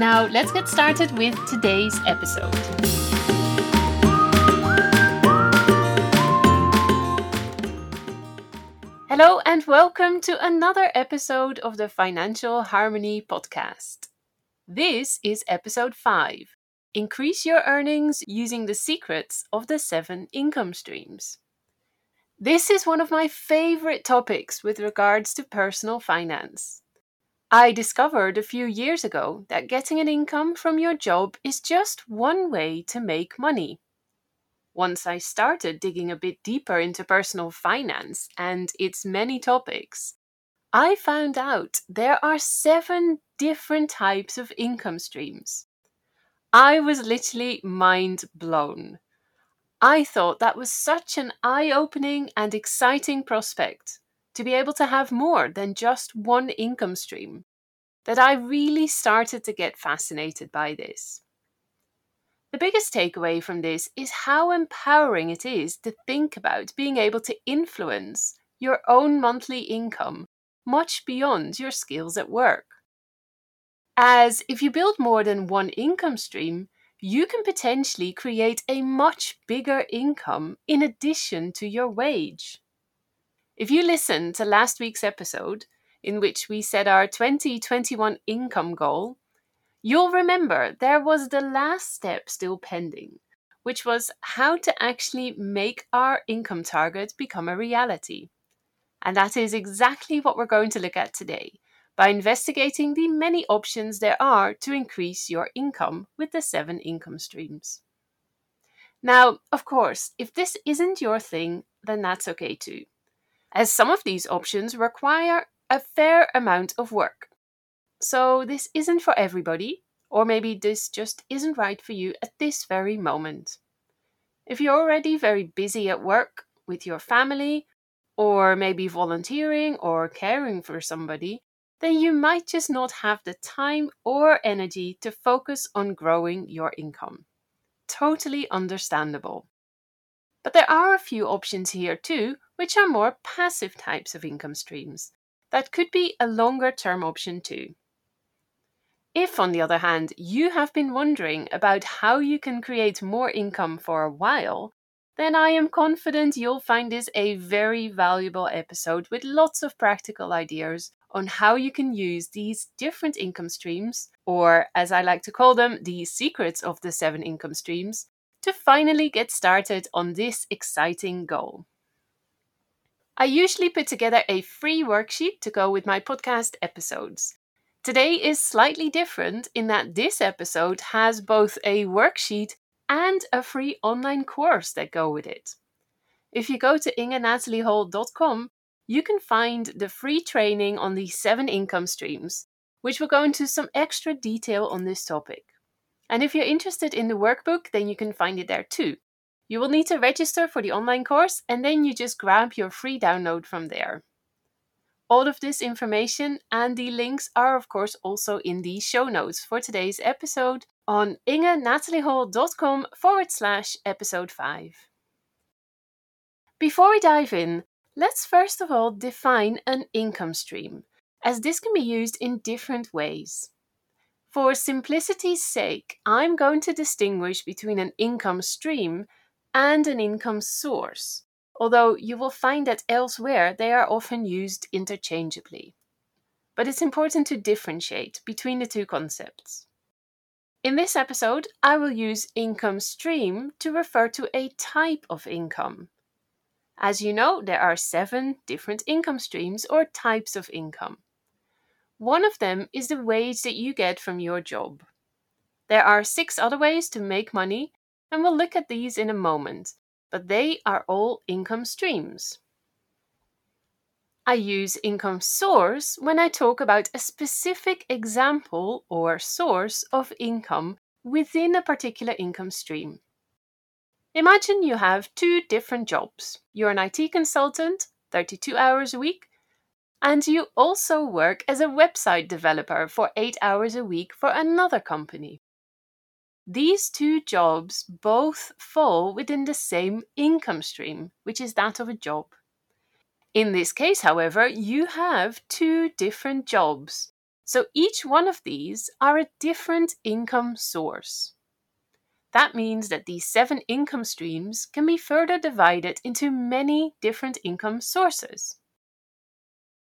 Now, let's get started with today's episode. Hello, and welcome to another episode of the Financial Harmoney Podcast. This is episode 5 Increase Your Earnings Using the Secrets of the Seven Income Streams. This is one of my favorite topics with regards to personal finance. I discovered a few years ago that getting an income from your job is just one way to make money. Once I started digging a bit deeper into personal finance and its many topics, I found out there are seven different types of income streams. I was literally mind blown. I thought that was such an eye opening and exciting prospect to be able to have more than just one income stream, that I really started to get fascinated by this. The biggest takeaway from this is how empowering it is to think about being able to influence your own monthly income much beyond your skills at work. As if you build more than one income stream, you can potentially create a much bigger income in addition to your wage. If you listen to last week's episode, in which we set our 2021 income goal, you'll remember there was the last step still pending, which was how to actually make our income target become a reality. And that is exactly what we're going to look at today by investigating the many options there are to increase your income with the seven income streams. Now, of course, if this isn't your thing, then that's okay too as some of these options require a fair amount of work. So, this isn't for everybody, or maybe this just isn't right for you at this very moment. If you're already very busy at work with your family, or maybe volunteering or caring for somebody, then you might just not have the time or energy to focus on growing your income. Totally understandable. But there are a few options here too which are more passive types of income streams. That could be a longer term option too. If, on the other hand, you have been wondering about how you can create more income for a while, then I am confident you'll find this a very valuable episode with lots of practical ideas on how you can use these different income streams, or as I like to call them, the secrets of the seven income streams, to finally get started on this exciting goal. I usually put together a free worksheet to go with my podcast episodes. Today is slightly different in that this episode has both a worksheet and a free online course that go with it. If you go to ingenataliehall.com, you can find the free training on the seven income streams, which will go into some extra detail on this topic. And if you're interested in the workbook, then you can find it there too. You will need to register for the online course and then you just grab your free download from there. All of this information and the links are, of course, also in the show notes for today's episode on ingenataliehall.com forward slash episode 5. Before we dive in, let's first of all define an income stream, as this can be used in different ways. For simplicity's sake, I'm going to distinguish between an income stream and an income source, although you will find that elsewhere they are often used interchangeably. But it's important to differentiate between the two concepts. In this episode, I will use income stream to refer to a type of income. As you know, there are seven different income streams or types of income. One of them is the wage that you get from your job. There are six other ways to make money, and we'll look at these in a moment, but they are all income streams. I use income source when I talk about a specific example or source of income within a particular income stream. Imagine you have two different jobs. You're an IT consultant, 32 hours a week, and you also work as a website developer for 8 hours a week for another company. These two jobs both fall within the same income stream, which is that of a job. In this case, however, you have two different jobs. So each one of these are a different income source. That means that these seven income streams can be further divided into many different income sources.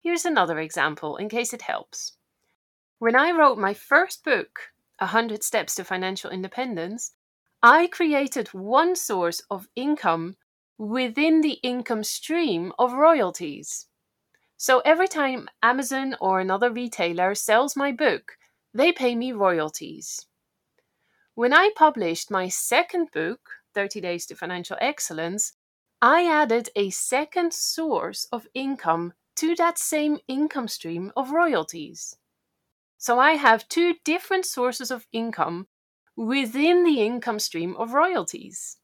Here's another example in case it helps. When I wrote my first book, 100 Steps to Financial Independence, I created one source of income within the income stream of royalties. So every time Amazon or another retailer sells my book, they pay me royalties. When I published my second book, 30 Days to Financial Excellence, I added a second source of income to that same income stream of royalties. So I have two different sources of income within the income stream of royalties.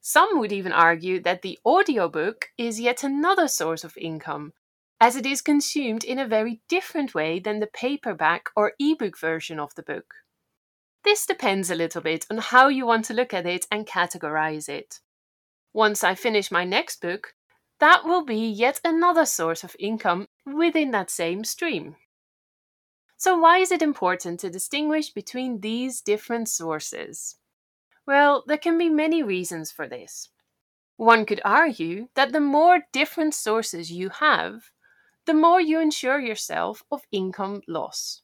Some would even argue that the audiobook is yet another source of income, as it is consumed in a very different way than the paperback or ebook version of the book. This depends a little bit on how you want to look at it and categorize it. Once I finish my next book, that will be yet another source of income within that same stream. So, why is it important to distinguish between these different sources? Well, there can be many reasons for this. One could argue that the more different sources you have, the more you ensure yourself of income loss.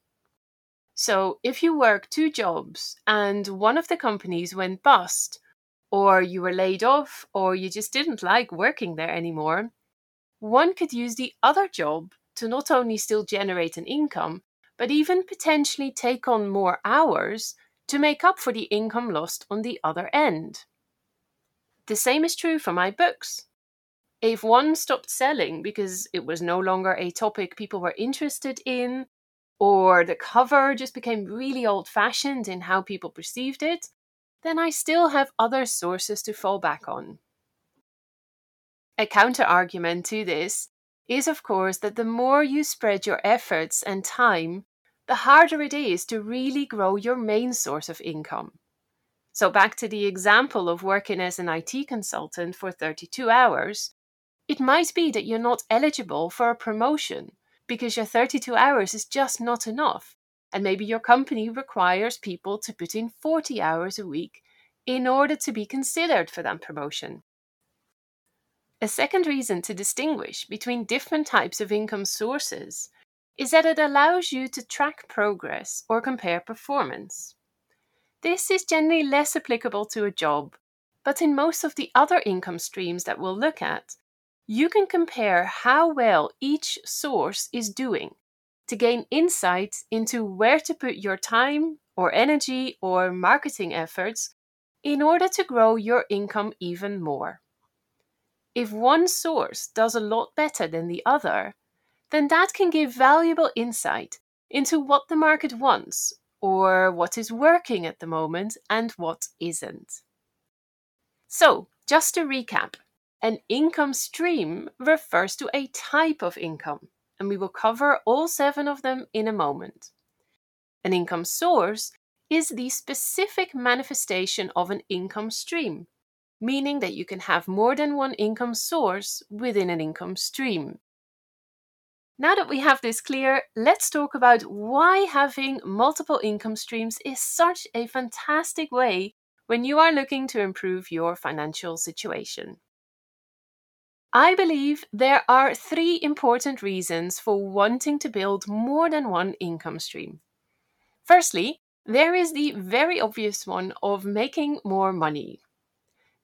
So, if you work two jobs and one of the companies went bust, or you were laid off, or you just didn't like working there anymore, one could use the other job to not only still generate an income, but even potentially take on more hours to make up for the income lost on the other end. The same is true for my books. If one stopped selling because it was no longer a topic people were interested in, or the cover just became really old fashioned in how people perceived it, then I still have other sources to fall back on. A counter argument to this is, of course, that the more you spread your efforts and time, the harder it is to really grow your main source of income. So, back to the example of working as an IT consultant for 32 hours, it might be that you're not eligible for a promotion because your 32 hours is just not enough. And maybe your company requires people to put in 40 hours a week in order to be considered for that promotion. A second reason to distinguish between different types of income sources is that it allows you to track progress or compare performance. This is generally less applicable to a job, but in most of the other income streams that we'll look at, you can compare how well each source is doing to gain insight into where to put your time or energy or marketing efforts in order to grow your income even more. If one source does a lot better than the other, then that can give valuable insight into what the market wants or what is working at the moment and what isn't. So, just to recap, an income stream refers to a type of income, and we will cover all seven of them in a moment. An income source is the specific manifestation of an income stream, meaning that you can have more than one income source within an income stream. Now that we have this clear, let's talk about why having multiple income streams is such a fantastic way when you are looking to improve your financial situation. I believe there are three important reasons for wanting to build more than one income stream. Firstly, there is the very obvious one of making more money.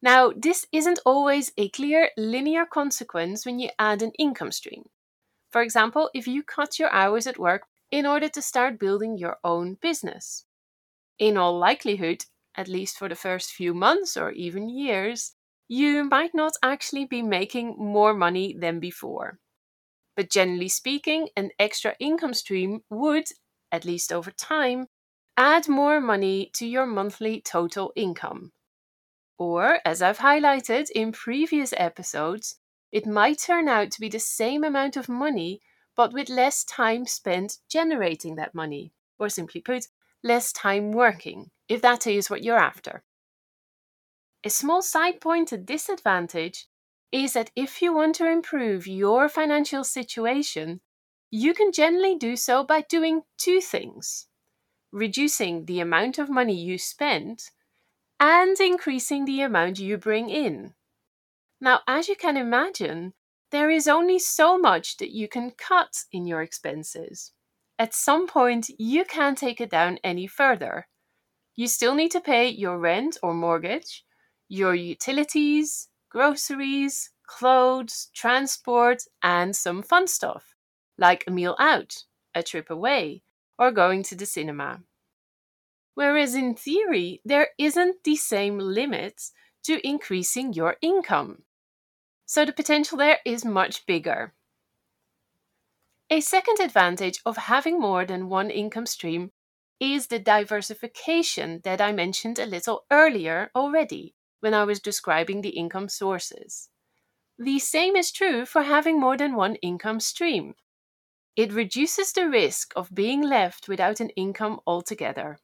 Now, this isn't always a clear linear consequence when you add an income stream. For example, if you cut your hours at work in order to start building your own business. In all likelihood, at least for the first few months or even years, you might not actually be making more money than before. but generally speaking, an extra income stream would, at least over time, add more money to your monthly total income. Or, as I've highlighted in previous episodes, it might turn out to be the same amount of money, but with less time spent generating that money, or simply put, less time working, if that is what you're after. A small side point to disadvantage is that if you want to improve your financial situation, you can generally do so by doing two things reducing the amount of money you spend and increasing the amount you bring in. Now, as you can imagine, there is only so much that you can cut in your expenses. At some point, you can't take it down any further. You still need to pay your rent or mortgage, your utilities, groceries, clothes, transport, and some fun stuff, like a meal out, a trip away, or going to the cinema. Whereas in theory, there isn't the same limit to increasing your income. So the potential there is much bigger. A second advantage of having more than one income stream is the diversification that I mentioned a little earlier already when I was describing the income sources. The same is true for having more than one income stream. It reduces the risk of being left without an income altogether.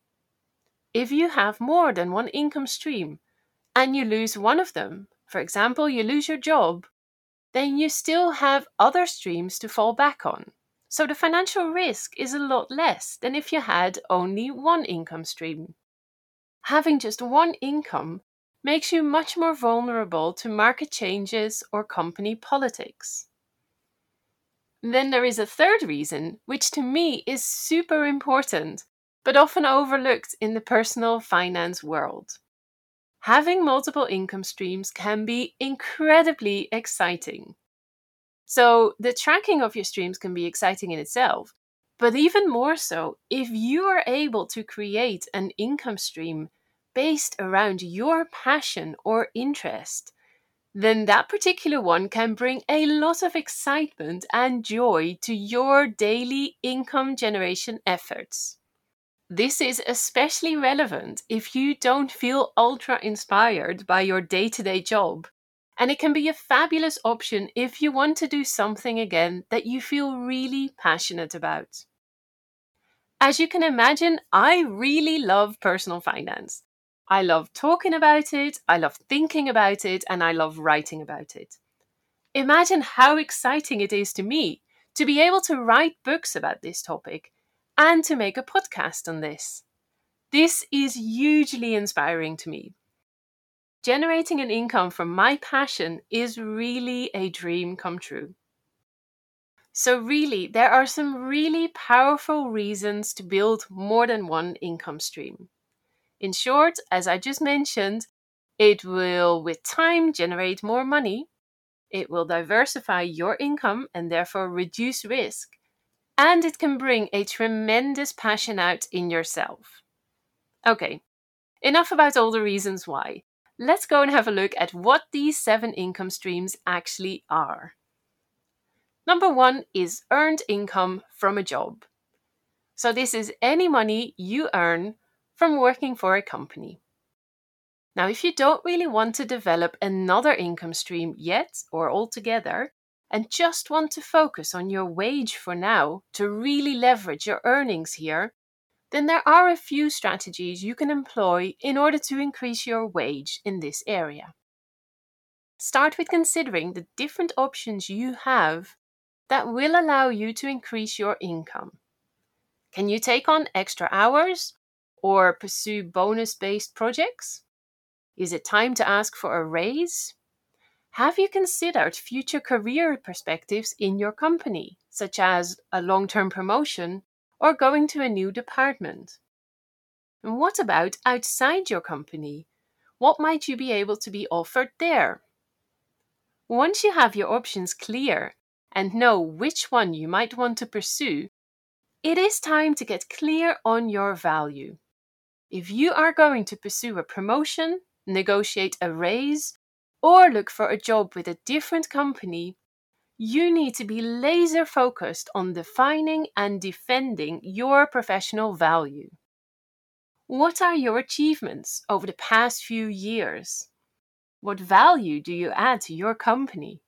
If you have more than one income stream and you lose one of them, for example, you lose your job, then you still have other streams to fall back on. So the financial risk is a lot less than if you had only one income stream. Having just one income makes you much more vulnerable to market changes or company politics. Then there is a third reason, which to me is super important, but often overlooked in the personal finance world. Having multiple income streams can be incredibly exciting. So, the tracking of your streams can be exciting in itself, but even more so if you are able to create an income stream based around your passion or interest, then that particular one can bring a lot of excitement and joy to your daily income generation efforts. This is especially relevant if you don't feel ultra inspired by your day to day job. And it can be a fabulous option if you want to do something again that you feel really passionate about. As you can imagine, I really love personal finance. I love talking about it, I love thinking about it, and I love writing about it. Imagine how exciting it is to me to be able to write books about this topic and to make a podcast on this. This is hugely inspiring to me. Generating an income from my passion is really a dream come true. So, really, there are some really powerful reasons to build more than one income stream. In short, as I just mentioned, it will, with time, generate more money. It will diversify your income and therefore reduce risk. And it can bring a tremendous passion out in yourself. Okay, enough about all the reasons why. Let's go and have a look at what these seven income streams actually are. Number one is earned income from a job. So, this is any money you earn from working for a company. Now, if you don't really want to develop another income stream yet or altogether, and just want to focus on your wage for now to really leverage your earnings here, then there are a few strategies you can employ in order to increase your wage in this area. Start with considering the different options you have that will allow you to increase your income. Can you take on extra hours or pursue bonus based projects? Is it time to ask for a raise? Have you considered future career perspectives in your company, such as a long term promotion or going to a new department? And what about outside your company? What might you be able to be offered there? Once you have your options clear and know which one you might want to pursue, it is time to get clear on your value. If you are going to pursue a promotion, negotiate a raise, or look for a job with a different company, you need to be laser focused on defining and defending your professional value. What are your achievements over the past few years? What value do you add to your company?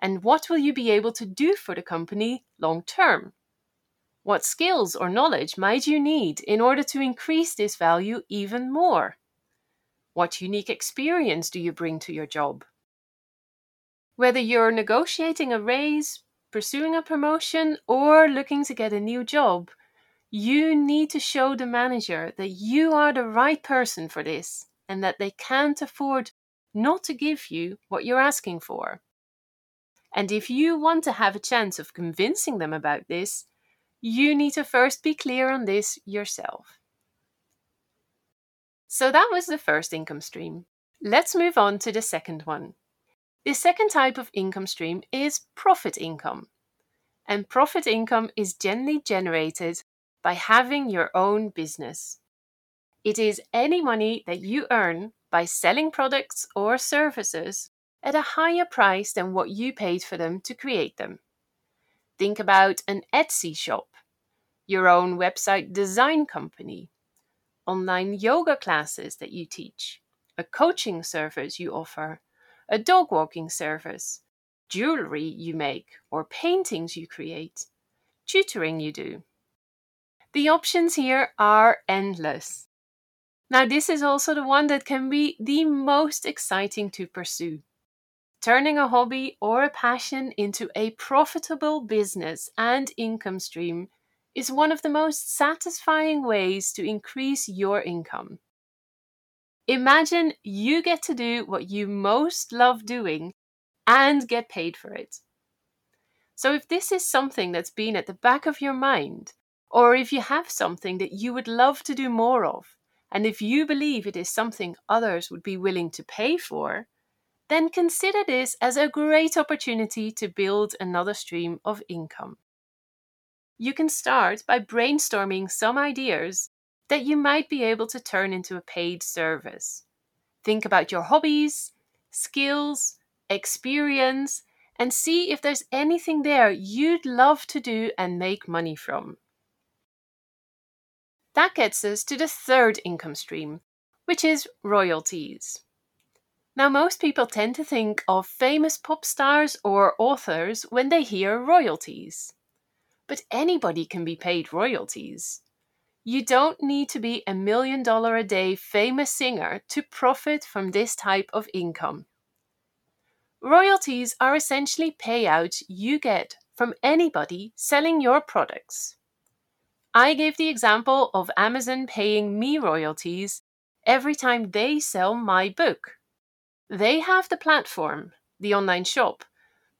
And what will you be able to do for the company long term? What skills or knowledge might you need in order to increase this value even more? What unique experience do you bring to your job? Whether you're negotiating a raise, pursuing a promotion, or looking to get a new job, you need to show the manager that you are the right person for this and that they can't afford not to give you what you're asking for. And if you want to have a chance of convincing them about this, you need to first be clear on this yourself. So that was the first income stream. Let's move on to the second one. The second type of income stream is profit income. And profit income is generally generated by having your own business. It is any money that you earn by selling products or services at a higher price than what you paid for them to create them. Think about an Etsy shop, your own website design company, online yoga classes that you teach, a coaching service you offer, a dog walking service, jewelry you make or paintings you create, tutoring you do. The options here are endless. Now, this is also the one that can be the most exciting to pursue. Turning a hobby or a passion into a profitable business and income stream is one of the most satisfying ways to increase your income. Imagine you get to do what you most love doing and get paid for it. So, if this is something that's been at the back of your mind, or if you have something that you would love to do more of, and if you believe it is something others would be willing to pay for, then consider this as a great opportunity to build another stream of income. You can start by brainstorming some ideas that you might be able to turn into a paid service. Think about your hobbies, skills, experience, and see if there's anything there you'd love to do and make money from. That gets us to the third income stream, which is royalties. Now, most people tend to think of famous pop stars or authors when they hear royalties. But anybody can be paid royalties. You don't need to be a million dollar a day famous singer to profit from this type of income. Royalties are essentially payouts you get from anybody selling your products. I gave the example of Amazon paying me royalties every time they sell my book. They have the platform, the online shop,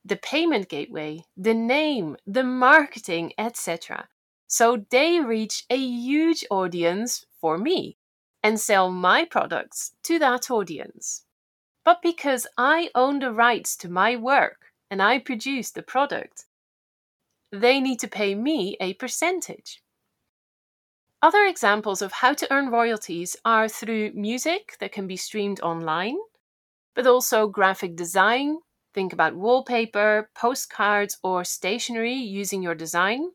the payment gateway, the name, the marketing, etc. So they reach a huge audience for me and sell my products to that audience. But because I own the rights to my work and I produce the product, they need to pay me a percentage. Other examples of how to earn royalties are through music that can be streamed online, but also graphic design. Think about wallpaper, postcards, or stationery using your design,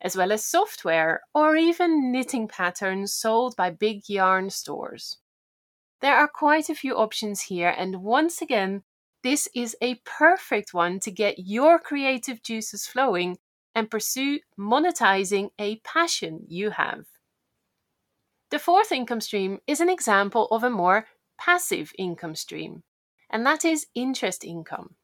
as well as software or even knitting patterns sold by big yarn stores. There are quite a few options here, and once again, this is a perfect one to get your creative juices flowing and pursue monetizing a passion you have. The fourth income stream is an example of a more passive income stream, and that is interest income.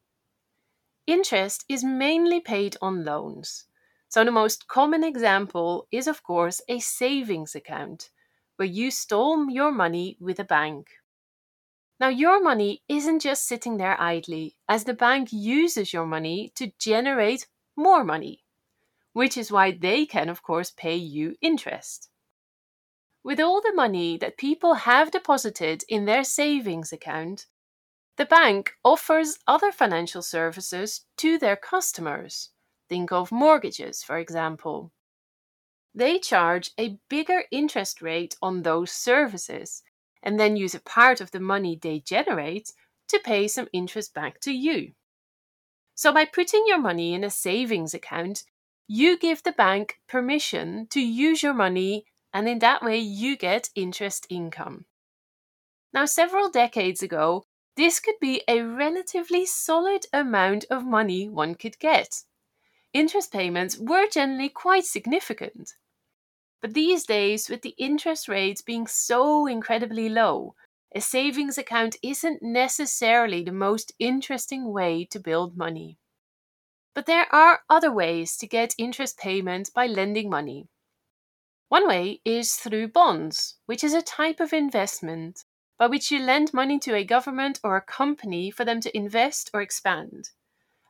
Interest is mainly paid on loans. So, the most common example is, of course, a savings account where you store your money with a bank. Now, your money isn't just sitting there idly, as the bank uses your money to generate more money, which is why they can, of course, pay you interest. With all the money that people have deposited in their savings account, the bank offers other financial services to their customers. Think of mortgages, for example. They charge a bigger interest rate on those services and then use a part of the money they generate to pay some interest back to you. So, by putting your money in a savings account, you give the bank permission to use your money, and in that way, you get interest income. Now, several decades ago, this could be a relatively solid amount of money one could get. Interest payments were generally quite significant. But these days, with the interest rates being so incredibly low, a savings account isn't necessarily the most interesting way to build money. But there are other ways to get interest payment by lending money. One way is through bonds, which is a type of investment by which you lend money to a government or a company for them to invest or expand.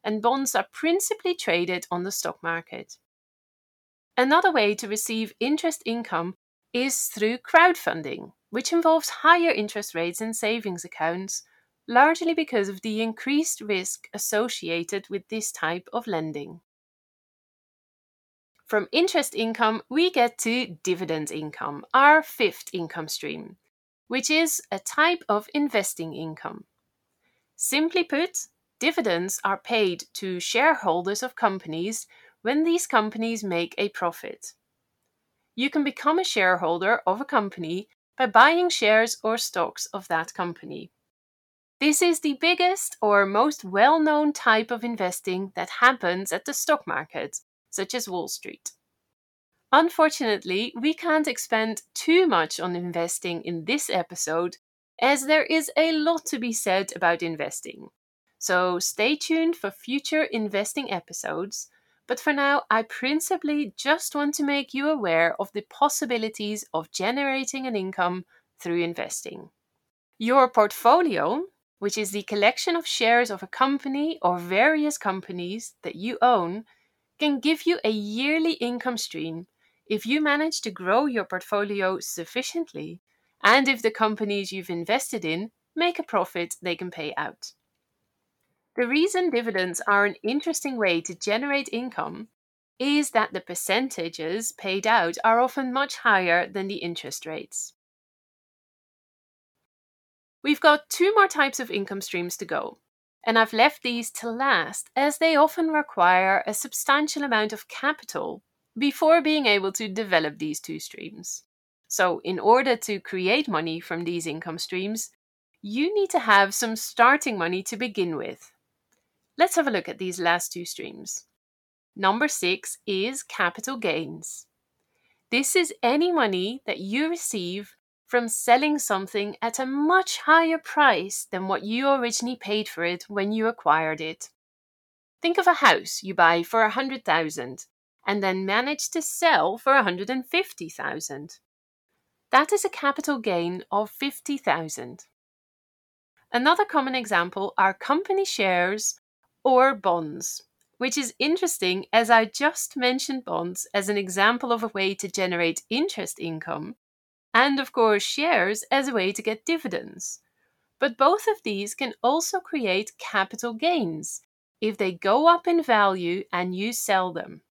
And bonds are principally traded on the stock market. Another way to receive interest income is through crowdfunding, which involves higher interest rates in savings accounts, largely because of the increased risk associated with this type of lending. From interest income, we get to dividend income, our fifth income stream, which is a type of investing income. Simply put, dividends are paid to shareholders of companies when these companies make a profit. You can become a shareholder of a company by buying shares or stocks of that company. This is the biggest or most well known type of investing that happens at the stock market, such as Wall Street. Unfortunately, we can't expand too much on investing in this episode, as there is a lot to be said about investing. So stay tuned for future investing episodes. But for now, I principally just want to make you aware of the possibilities of generating an income through investing. Your portfolio, which is the collection of shares of a company or various companies that you own, can give you a yearly income stream if you manage to grow your portfolio sufficiently, and if the companies you've invested in make a profit they can pay out. The reason dividends are an interesting way to generate income is that the percentages paid out are often much higher than the interest rates. We've got two more types of income streams to go, and I've left these to last as they often require a substantial amount of capital before being able to develop these two streams. So, in order to create money from these income streams, you need to have some starting money to begin with. Let's have a look at these last two streams. Number six is capital gains. This is any money that you receive from selling something at a much higher price than what you originally paid for it when you acquired it. Think of a house you buy for a hundred thousand and then manage to sell for 150,000. That is a capital gain of 50,000. Another common example are company shares or bonds, which is interesting as I just mentioned bonds as an example of a way to generate interest income, and of course, shares as a way to get dividends. But both of these can also create capital gains if they go up in value and you sell them.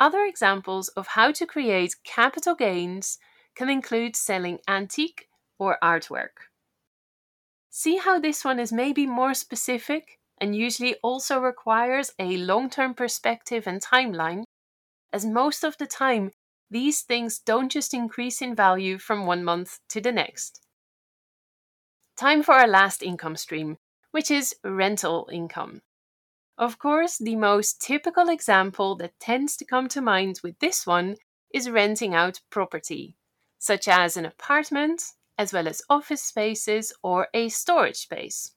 Other examples of how to create capital gains can include selling antique or artwork. See how this one is maybe more specific and usually also requires a long term perspective and timeline, as most of the time, these things don't just increase in value from one month to the next. Time for our last income stream, which is rental income. Of course, the most typical example that tends to come to mind with this one is renting out property, such as an apartment, as well as office spaces or a storage space.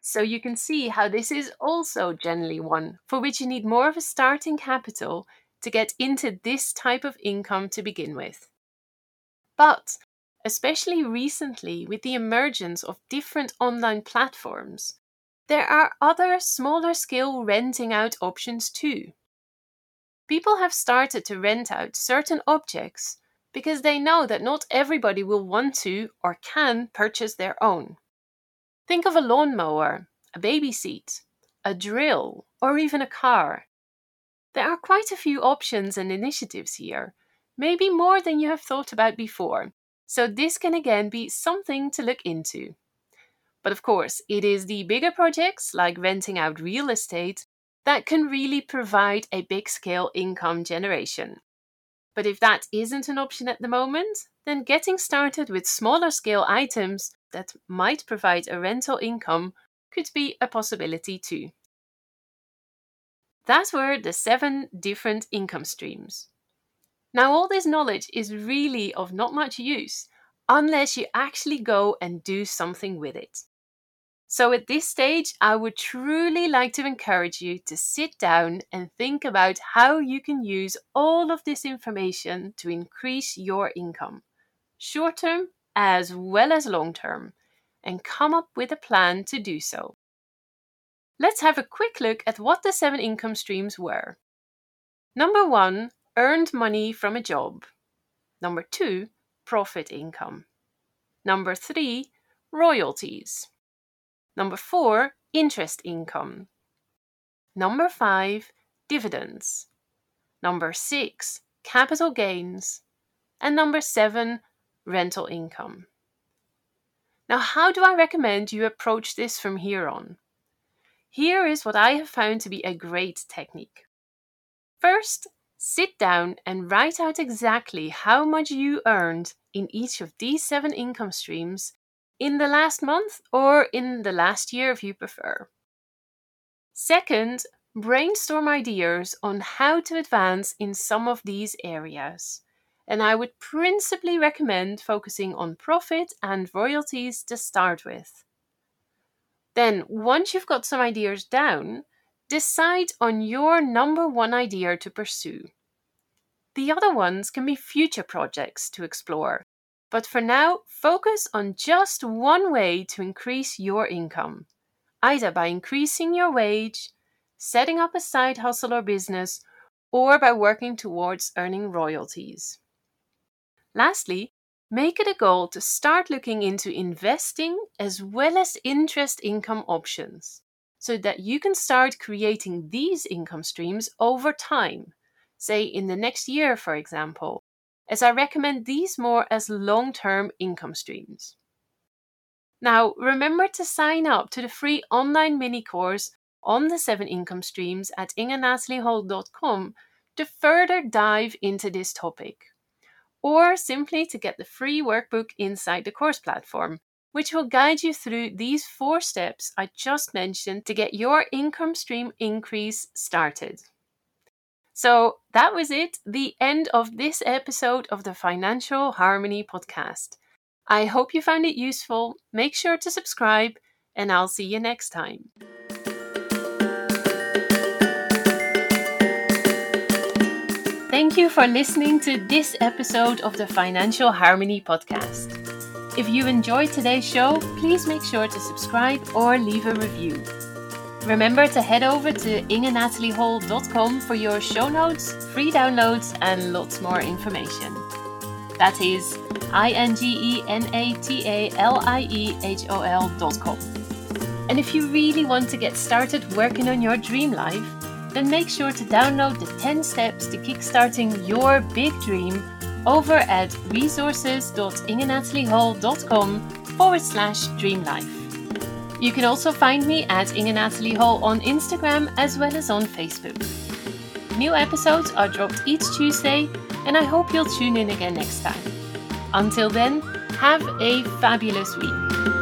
So you can see how this is also generally one for which you need more of a starting capital to get into this type of income to begin with. But especially recently, with the emergence of different online platforms, there are other smaller scale renting out options too. People have started to rent out certain objects because they know that not everybody will want to or can purchase their own. Think of a lawnmower, a baby seat, a drill, or even a car. There are quite a few options and initiatives here, maybe more than you have thought about before, so this can again be something to look into. But of course, it is the bigger projects like renting out real estate that can really provide a big scale income generation. But if that isn't an option at the moment, then getting started with smaller scale items that might provide a rental income could be a possibility too. That were the seven different income streams. Now, all this knowledge is really of not much use unless you actually go and do something with it. So, at this stage, I would truly like to encourage you to sit down and think about how you can use all of this information to increase your income, short term as well as long term, and come up with a plan to do so. Let's have a quick look at what the seven income streams were. Number one, earned money from a job. Number two, profit income. Number three, royalties. Number four, interest income. Number five, dividends. Number six, capital gains. And number seven, rental income. Now, how do I recommend you approach this from here on? Here is what I have found to be a great technique. First, sit down and write out exactly how much you earned in each of these seven income streams in the last month or in the last year if you prefer. Second, brainstorm ideas on how to advance in some of these areas. And I would principally recommend focusing on profit and royalties to start with. Then, once you've got some ideas down, decide on your number one idea to pursue. The other ones can be future projects to explore, but for now, focus on just one way to increase your income, either by increasing your wage, setting up a side hustle or business, or by working towards earning royalties. Lastly, make it a goal to start looking into investing as well as interest income options so that you can start creating these income streams over time, say in the next year, for example, as I recommend these more as long term income streams. Now, remember to sign up to the free online mini course on the seven income streams at ingenataliehall.com to further dive into this topic, or simply to get the free workbook inside the course platform, which will guide you through these four steps I just mentioned to get your income stream increase started. So that was it, the end of this episode of the Financial Harmoney podcast. I hope you found it useful. Make sure to subscribe, and I'll see you next time. Thank you for listening to this episode of the Financial Harmoney podcast. If you enjoyed today's show, please make sure to subscribe or leave a review. Remember to head over to ingenataliehall.com for your show notes, free downloads, and lots more information. That is I N G E N A T A L I E H O L.com. And if you really want to get started working on your dream life, then make sure to download the 10 steps to kickstarting your big dream over at resources.ingenataliehall.com forward slash dream life. You can also find me at Inge Natalie Hall on Instagram as well as on Facebook. New episodes are dropped each Tuesday, and I hope you'll tune in again next time. Until then, have a fabulous week.